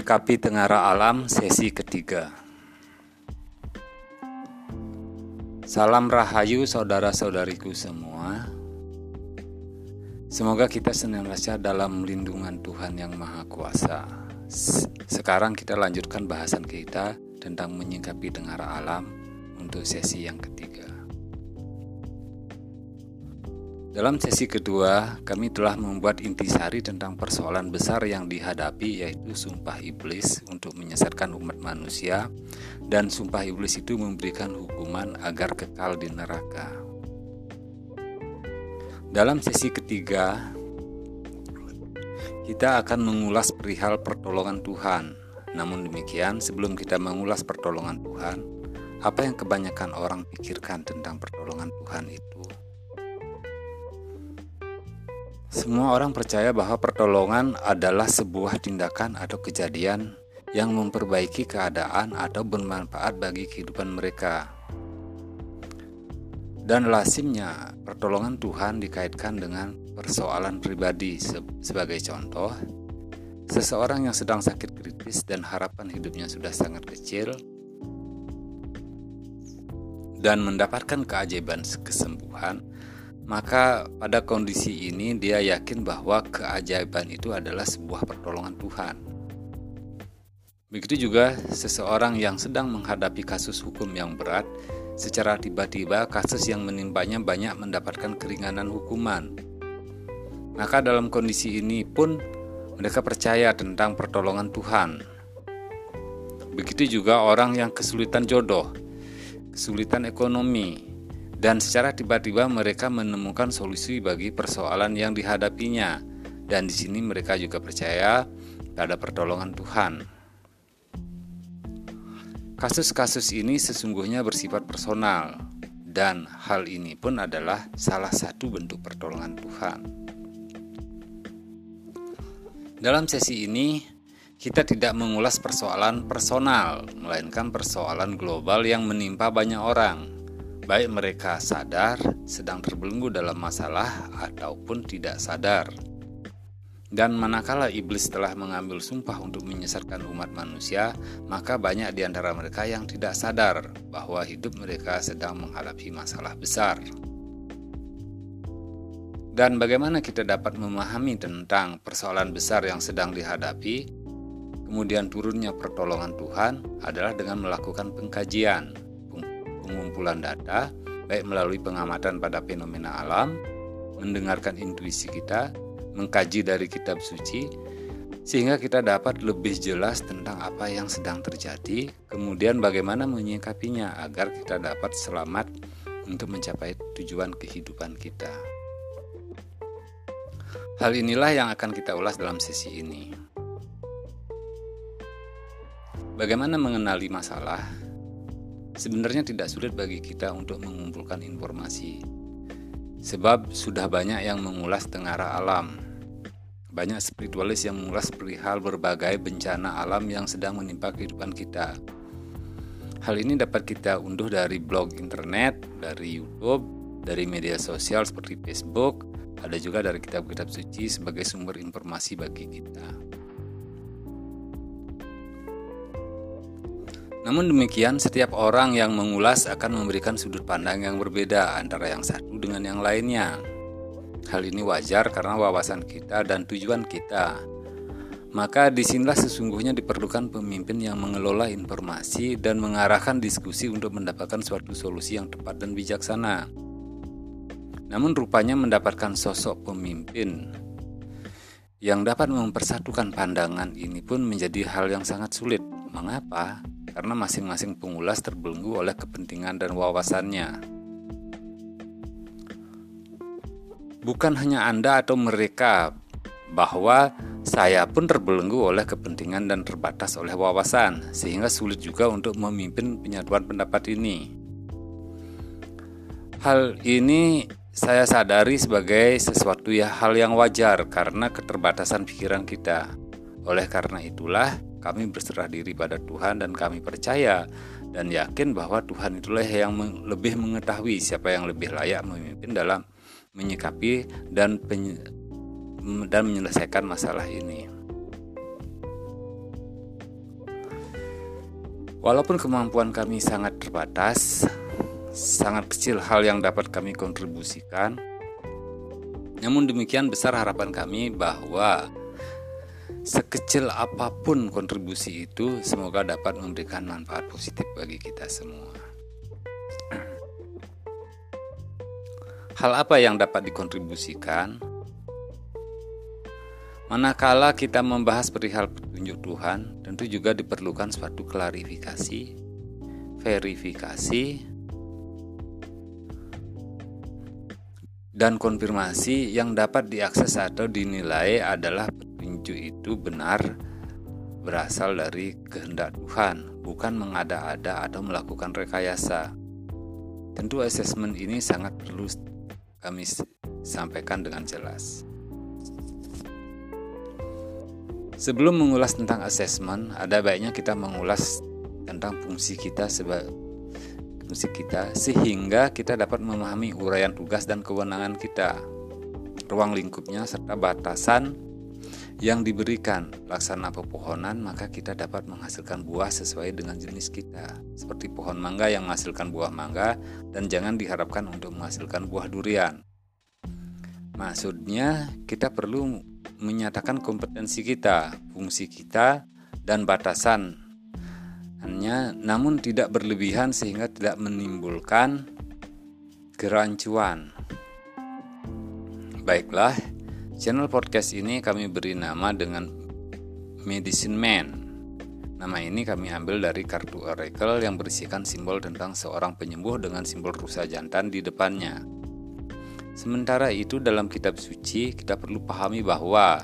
Menyikapi Tengara Alam sesi ketiga. Salam Rahayu saudara-saudariku semua. Semoga kita senantiasa dalam lindungan Tuhan yang Maha Kuasa. Sekarang kita lanjutkan bahasan kita tentang menyikapi Tengara Alam untuk sesi yang ketiga dalam sesi kedua, kami telah membuat intisari tentang persoalan besar yang dihadapi yaitu sumpah iblis untuk menyesatkan umat manusia dan sumpah iblis itu memberikan hukuman agar kekal di neraka. Dalam sesi ketiga, kita akan mengulas perihal pertolongan Tuhan. Namun demikian, sebelum kita mengulas pertolongan Tuhan, apa yang kebanyakan orang pikirkan tentang pertolongan Tuhan itu? Semua orang percaya bahwa pertolongan adalah sebuah tindakan atau kejadian yang memperbaiki keadaan atau bermanfaat bagi kehidupan mereka. Dan lazimnya, pertolongan Tuhan dikaitkan dengan persoalan pribadi. Sebagai contoh, seseorang yang sedang sakit kritis dan harapan hidupnya sudah sangat kecil dan mendapatkan keajaiban kesembuhan, maka pada kondisi ini dia yakin bahwa keajaiban itu adalah sebuah pertolongan Tuhan. Begitu juga seseorang yang sedang menghadapi kasus hukum yang berat, secara tiba-tiba kasus yang menimpanya banyak mendapatkan keringanan hukuman. Maka dalam kondisi ini pun mereka percaya tentang pertolongan Tuhan. Begitu juga orang yang kesulitan jodoh, kesulitan ekonomi, dan secara tiba-tiba mereka menemukan solusi bagi persoalan yang dihadapinya. Dan di sini mereka juga percaya pada pertolongan Tuhan. Kasus-kasus ini sesungguhnya bersifat personal dan hal ini pun adalah salah satu bentuk pertolongan Tuhan. Dalam sesi ini, kita tidak mengulas persoalan personal, melainkan persoalan global yang menimpa banyak orang baik mereka sadar sedang terbelenggu dalam masalah ataupun tidak sadar. Dan manakala iblis telah mengambil sumpah untuk menyesatkan umat manusia, maka banyak di antara mereka yang tidak sadar bahwa hidup mereka sedang menghadapi masalah besar. Dan bagaimana kita dapat memahami tentang persoalan besar yang sedang dihadapi, kemudian turunnya pertolongan Tuhan adalah dengan melakukan pengkajian pengumpulan data, baik melalui pengamatan pada fenomena alam, mendengarkan intuisi kita, mengkaji dari kitab suci, sehingga kita dapat lebih jelas tentang apa yang sedang terjadi, kemudian bagaimana menyikapinya agar kita dapat selamat untuk mencapai tujuan kehidupan kita. Hal inilah yang akan kita ulas dalam sesi ini. Bagaimana mengenali masalah Sebenarnya tidak sulit bagi kita untuk mengumpulkan informasi, sebab sudah banyak yang mengulas tengara alam. Banyak spiritualis yang mengulas perihal berbagai bencana alam yang sedang menimpa kehidupan kita. Hal ini dapat kita unduh dari blog internet, dari YouTube, dari media sosial seperti Facebook, ada juga dari kitab-kitab suci sebagai sumber informasi bagi kita. Namun demikian, setiap orang yang mengulas akan memberikan sudut pandang yang berbeda antara yang satu dengan yang lainnya. Hal ini wajar karena wawasan kita dan tujuan kita. Maka di sinilah sesungguhnya diperlukan pemimpin yang mengelola informasi dan mengarahkan diskusi untuk mendapatkan suatu solusi yang tepat dan bijaksana. Namun rupanya mendapatkan sosok pemimpin yang dapat mempersatukan pandangan ini pun menjadi hal yang sangat sulit. Mengapa? Karena masing-masing pengulas terbelenggu oleh kepentingan dan wawasannya. Bukan hanya Anda atau mereka, bahwa saya pun terbelenggu oleh kepentingan dan terbatas oleh wawasan, sehingga sulit juga untuk memimpin penyatuan pendapat ini. Hal ini saya sadari sebagai sesuatu ya hal yang wajar karena keterbatasan pikiran kita. Oleh karena itulah, kami berserah diri pada Tuhan dan kami percaya dan yakin bahwa Tuhan itulah yang lebih mengetahui siapa yang lebih layak memimpin dalam menyikapi dan dan menyelesaikan masalah ini. Walaupun kemampuan kami sangat terbatas, sangat kecil hal yang dapat kami kontribusikan, namun demikian besar harapan kami bahwa sekecil apa pun kontribusi itu semoga dapat memberikan manfaat positif bagi kita semua. Hal apa yang dapat dikontribusikan? Manakala kita membahas perihal petunjuk Tuhan, tentu juga diperlukan suatu klarifikasi, verifikasi, dan konfirmasi yang dapat diakses atau dinilai adalah itu benar berasal dari kehendak Tuhan, bukan mengada-ada atau melakukan rekayasa. Tentu asesmen ini sangat perlu kami sampaikan dengan jelas. Sebelum mengulas tentang asesmen, ada baiknya kita mengulas tentang fungsi kita sebagai fungsi kita sehingga kita dapat memahami uraian tugas dan kewenangan kita, ruang lingkupnya serta batasan yang diberikan laksana pepohonan maka kita dapat menghasilkan buah sesuai dengan jenis kita seperti pohon mangga yang menghasilkan buah mangga dan jangan diharapkan untuk menghasilkan buah durian maksudnya kita perlu menyatakan kompetensi kita, fungsi kita, dan batasan. Hanya namun tidak berlebihan sehingga tidak menimbulkan kerancuan. Baiklah, channel podcast ini kami beri nama dengan Medicine Man. Nama ini kami ambil dari kartu oracle yang berisikan simbol tentang seorang penyembuh dengan simbol rusa jantan di depannya. Sementara itu dalam kitab suci kita perlu pahami bahwa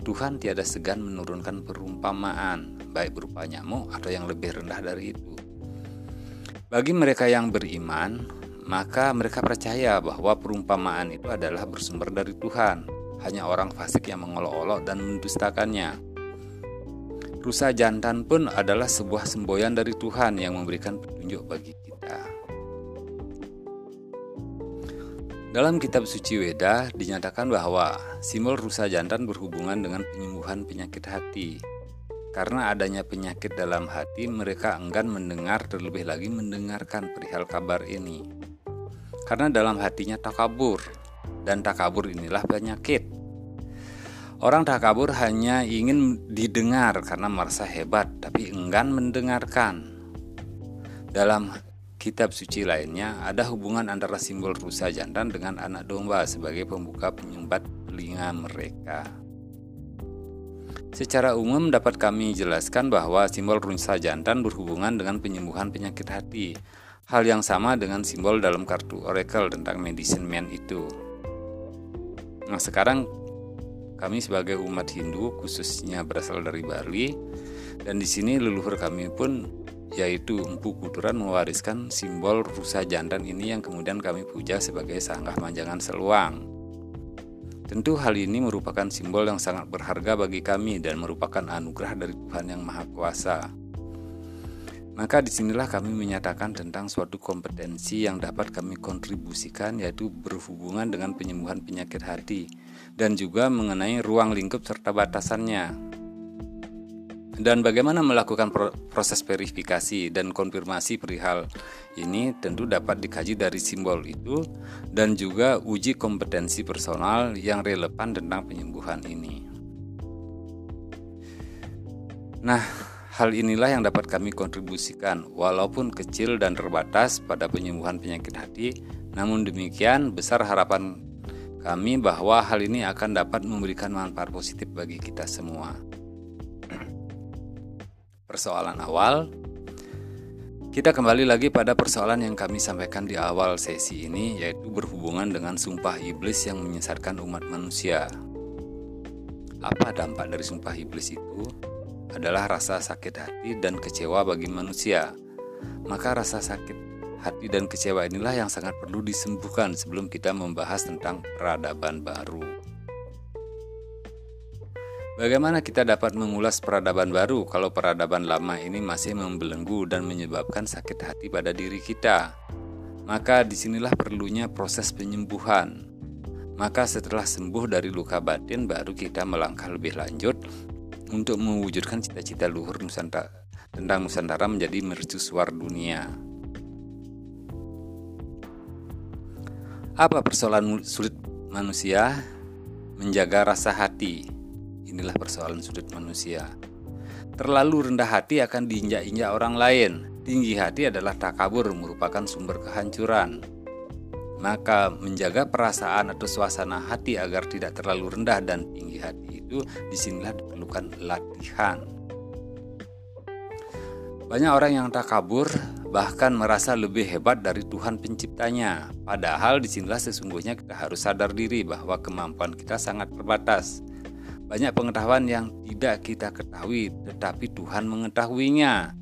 Tuhan tiada segan menurunkan perumpamaan baik berupa nyamuk atau yang lebih rendah dari itu. Bagi mereka yang beriman, maka mereka percaya bahwa perumpamaan itu adalah bersumber dari Tuhan. Hanya orang fasik yang mengolok-olok dan mendustakannya. Rusa jantan pun adalah sebuah semboyan dari Tuhan yang memberikan petunjuk bagi kita. Dalam kitab suci Weda dinyatakan bahwa simbol rusa jantan berhubungan dengan penyembuhan penyakit hati. Karena adanya penyakit dalam hati, mereka enggan mendengar terlebih lagi mendengarkan perihal kabar ini. Karena dalam hatinya takabur, dan takabur inilah penyakit. Orang takabur hanya ingin didengar karena merasa hebat, tapi enggan mendengarkan. Dalam kitab suci lainnya ada hubungan antara simbol rusa jantan dengan anak domba sebagai pembuka penyumbat telinga mereka. Secara umum dapat kami jelaskan bahwa simbol rusa jantan berhubungan dengan penyembuhan penyakit hati. Hal yang sama dengan simbol dalam kartu oracle tentang medicine man itu. Nah, sekarang kami sebagai umat Hindu khususnya berasal dari Bali dan di sini leluhur kami pun yaitu Empu Kuturan mewariskan simbol rusa jantan ini yang kemudian kami puja sebagai sanggah manjangan seluang. Tentu hal ini merupakan simbol yang sangat berharga bagi kami dan merupakan anugerah dari Tuhan yang Maha Kuasa. Maka di sinilah kami menyatakan tentang suatu kompetensi yang dapat kami kontribusikan yaitu berhubungan dengan penyembuhan penyakit hati dan juga mengenai ruang lingkup serta batasannya. Dan bagaimana melakukan proses verifikasi dan konfirmasi perihal ini tentu dapat dikaji dari simbol itu dan juga uji kompetensi personal yang relevan tentang penyembuhan ini. Nah, hal inilah yang dapat kami kontribusikan walaupun kecil dan terbatas pada penyembuhan penyakit hati, namun demikian besar harapan kami bahwa hal ini akan dapat memberikan manfaat positif bagi kita semua persoalan awal, kita kembali lagi pada persoalan yang kami sampaikan di awal sesi ini, yaitu berhubungan dengan sumpah iblis yang menyesatkan umat manusia. Apa dampak dari sumpah iblis itu? Adalah rasa sakit hati dan kecewa bagi manusia. Maka rasa sakit hati dan kecewa inilah yang sangat perlu disembuhkan sebelum kita membahas tentang peradaban baru. Bagaimana kita dapat mengulas peradaban baru kalau peradaban lama ini masih membelenggu dan menyebabkan sakit hati pada diri kita? Maka di sinilah perlunya proses penyembuhan. Maka setelah sembuh dari luka batin baru kita melangkah lebih lanjut untuk mewujudkan cita-cita luhur Nusantara, tentang Nusantara menjadi mercusuar dunia. Apa persoalan sulit manusia? Menjaga rasa hati. Inilah persoalan sulit manusia. Terlalu rendah hati akan diinjak-injak orang lain. Tinggi hati adalah takabur merupakan sumber kehancuran. Maka menjaga perasaan atau suasana hati agar tidak terlalu rendah dan tinggi hati itu di sinilah diperlukan latihan. Banyak orang yang takabur bahkan merasa lebih hebat dari Tuhan penciptanya. Padahal di sinilah sesungguhnya kita harus sadar diri bahwa kemampuan kita sangat terbatas. Banyak pengetahuan yang tidak kita ketahui, tetapi Tuhan mengetahuinya.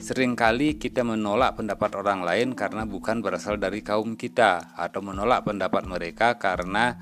Seringkali kita menolak pendapat orang lain karena bukan berasal dari kaum kita, atau menolak pendapat mereka karena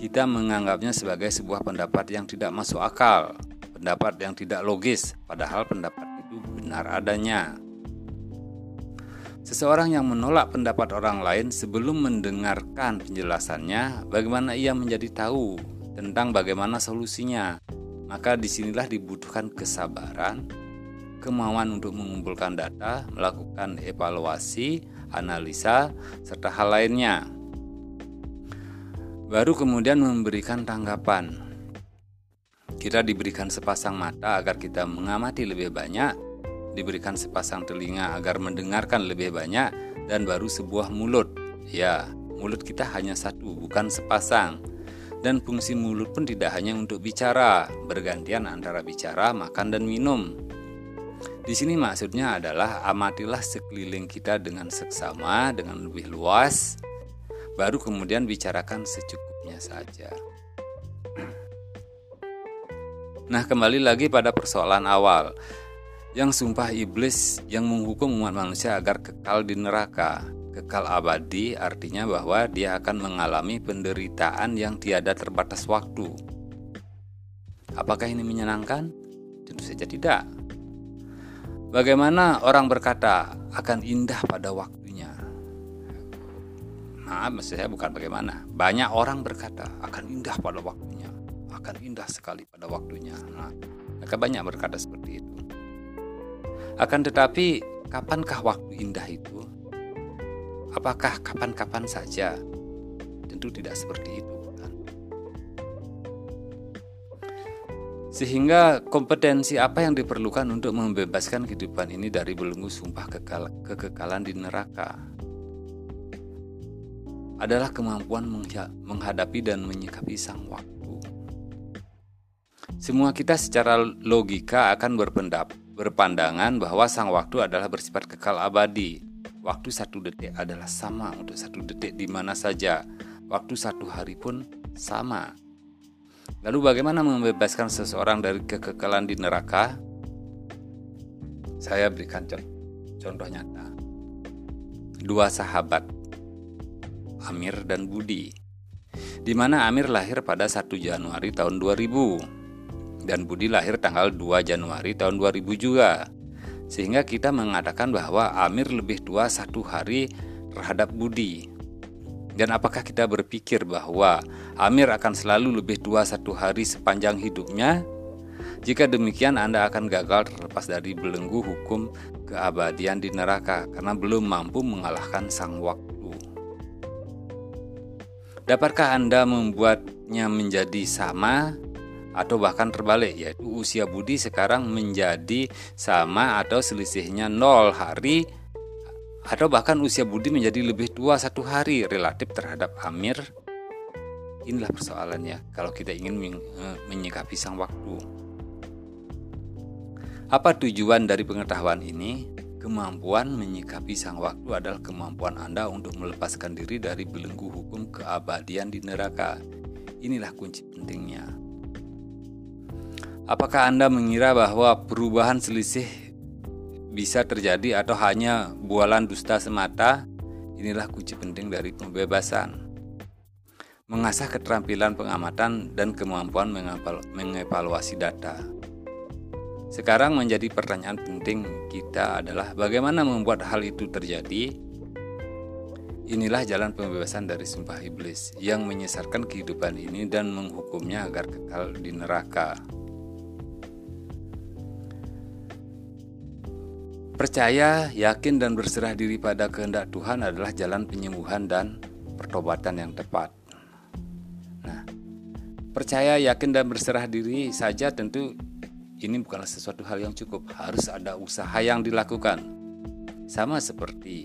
kita menganggapnya sebagai sebuah pendapat yang tidak masuk akal, pendapat yang tidak logis, padahal pendapat itu benar adanya. Seseorang yang menolak pendapat orang lain sebelum mendengarkan penjelasannya, bagaimana ia menjadi tahu tentang bagaimana solusinya. Maka di sinilah dibutuhkan kesabaran, kemauan untuk mengumpulkan data, melakukan evaluasi, analisa, serta hal lainnya. Baru kemudian memberikan tanggapan. Kita diberikan sepasang mata agar kita mengamati lebih banyak diberikan sepasang telinga agar mendengarkan lebih banyak dan baru sebuah mulut. Ya, mulut kita hanya satu, bukan sepasang. Dan fungsi mulut pun tidak hanya untuk bicara, bergantian antara bicara, makan dan minum. Di sini maksudnya adalah amatilah sekeliling kita dengan seksama, dengan lebih luas, baru kemudian bicarakan secukupnya saja. Nah, kembali lagi pada persoalan awal yang sumpah iblis yang menghukum umat manusia agar kekal di neraka. Kekal abadi artinya bahwa dia akan mengalami penderitaan yang tiada terbatas waktu. Apakah ini menyenangkan? Tentu saja tidak. Bagaimana orang berkata akan indah pada waktunya? Nah, maksud saya bukan bagaimana. Banyak orang berkata akan indah pada waktunya, akan indah sekali pada waktunya. Nah, mereka banyak berkata seperti itu. Akan tetapi, kapankah waktu indah itu? Apakah kapan-kapan saja? Tentu tidak seperti itu. Sehingga kompetensi apa yang diperlukan untuk membebaskan kehidupan ini dari belenggu sumpah kekal kekekalan di neraka? Adalah kemampuan menghadapi dan menyikapi sang waktu. Semua kita secara logika akan berpendapat berpandangan bahwa sang waktu adalah bersifat kekal abadi. Waktu satu detik adalah sama untuk satu detik di mana saja. Waktu satu hari pun sama. Lalu bagaimana membebaskan seseorang dari kekekalan di neraka? Saya berikan contoh nyata. Dua sahabat, Amir dan Budi. Di mana Amir lahir pada 1 Januari tahun 2000 dan Budi lahir tanggal 2 Januari tahun 2000 juga. Sehingga kita mengatakan bahwa Amir lebih tua satu hari terhadap Budi. Dan apakah kita berpikir bahwa Amir akan selalu lebih tua satu hari sepanjang hidupnya? Jika demikian Anda akan gagal terlepas dari belenggu hukum keabadian di neraka karena belum mampu mengalahkan sang waktu. Dapatkah Anda membuatnya menjadi sama atau bahkan terbalik yaitu usia Budi sekarang menjadi sama atau selisihnya 0 hari atau bahkan usia Budi menjadi lebih tua satu hari relatif terhadap Amir. Inilah persoalannya kalau kita ingin eh, menyikapi sang waktu. Apa tujuan dari pengetahuan ini? Kemampuan menyikapi sang waktu adalah kemampuan Anda untuk melepaskan diri dari belenggu hukum keabadian di neraka. Inilah kunci pentingnya. Apakah Anda mengira bahwa perubahan selisih bisa terjadi atau hanya bualan dusta semata? Inilah kunci penting dari pembebasan. Mengasah keterampilan pengamatan dan kemampuan mengevaluasi data. Sekarang menjadi pertanyaan penting kita adalah bagaimana membuat hal itu terjadi? Inilah jalan pembebasan dari sumpah iblis yang menyesarkan kehidupan ini dan menghukumnya agar kekal di neraka. Percaya, yakin, dan berserah diri pada kehendak Tuhan adalah jalan penyembuhan dan pertobatan yang tepat. Nah, percaya, yakin, dan berserah diri saja tentu ini bukanlah sesuatu hal yang cukup. Harus ada usaha yang dilakukan. Sama seperti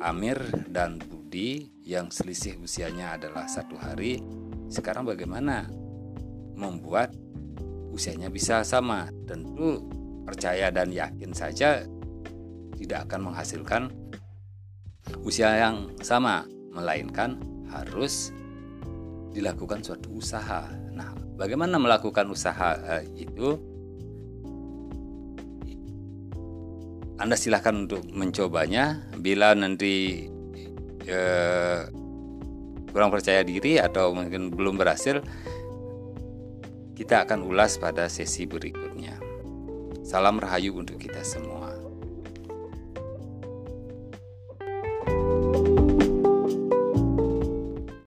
Amir dan Budi yang selisih usianya adalah satu hari. Sekarang bagaimana membuat usianya bisa sama? Tentu percaya dan yakin saja tidak akan menghasilkan usia yang sama, melainkan harus dilakukan suatu usaha. Nah, bagaimana melakukan usaha uh, itu? Anda silahkan untuk mencobanya. Bila nanti uh, kurang percaya diri atau mungkin belum berhasil, kita akan ulas pada sesi berikutnya. Salam rahayu untuk kita semua.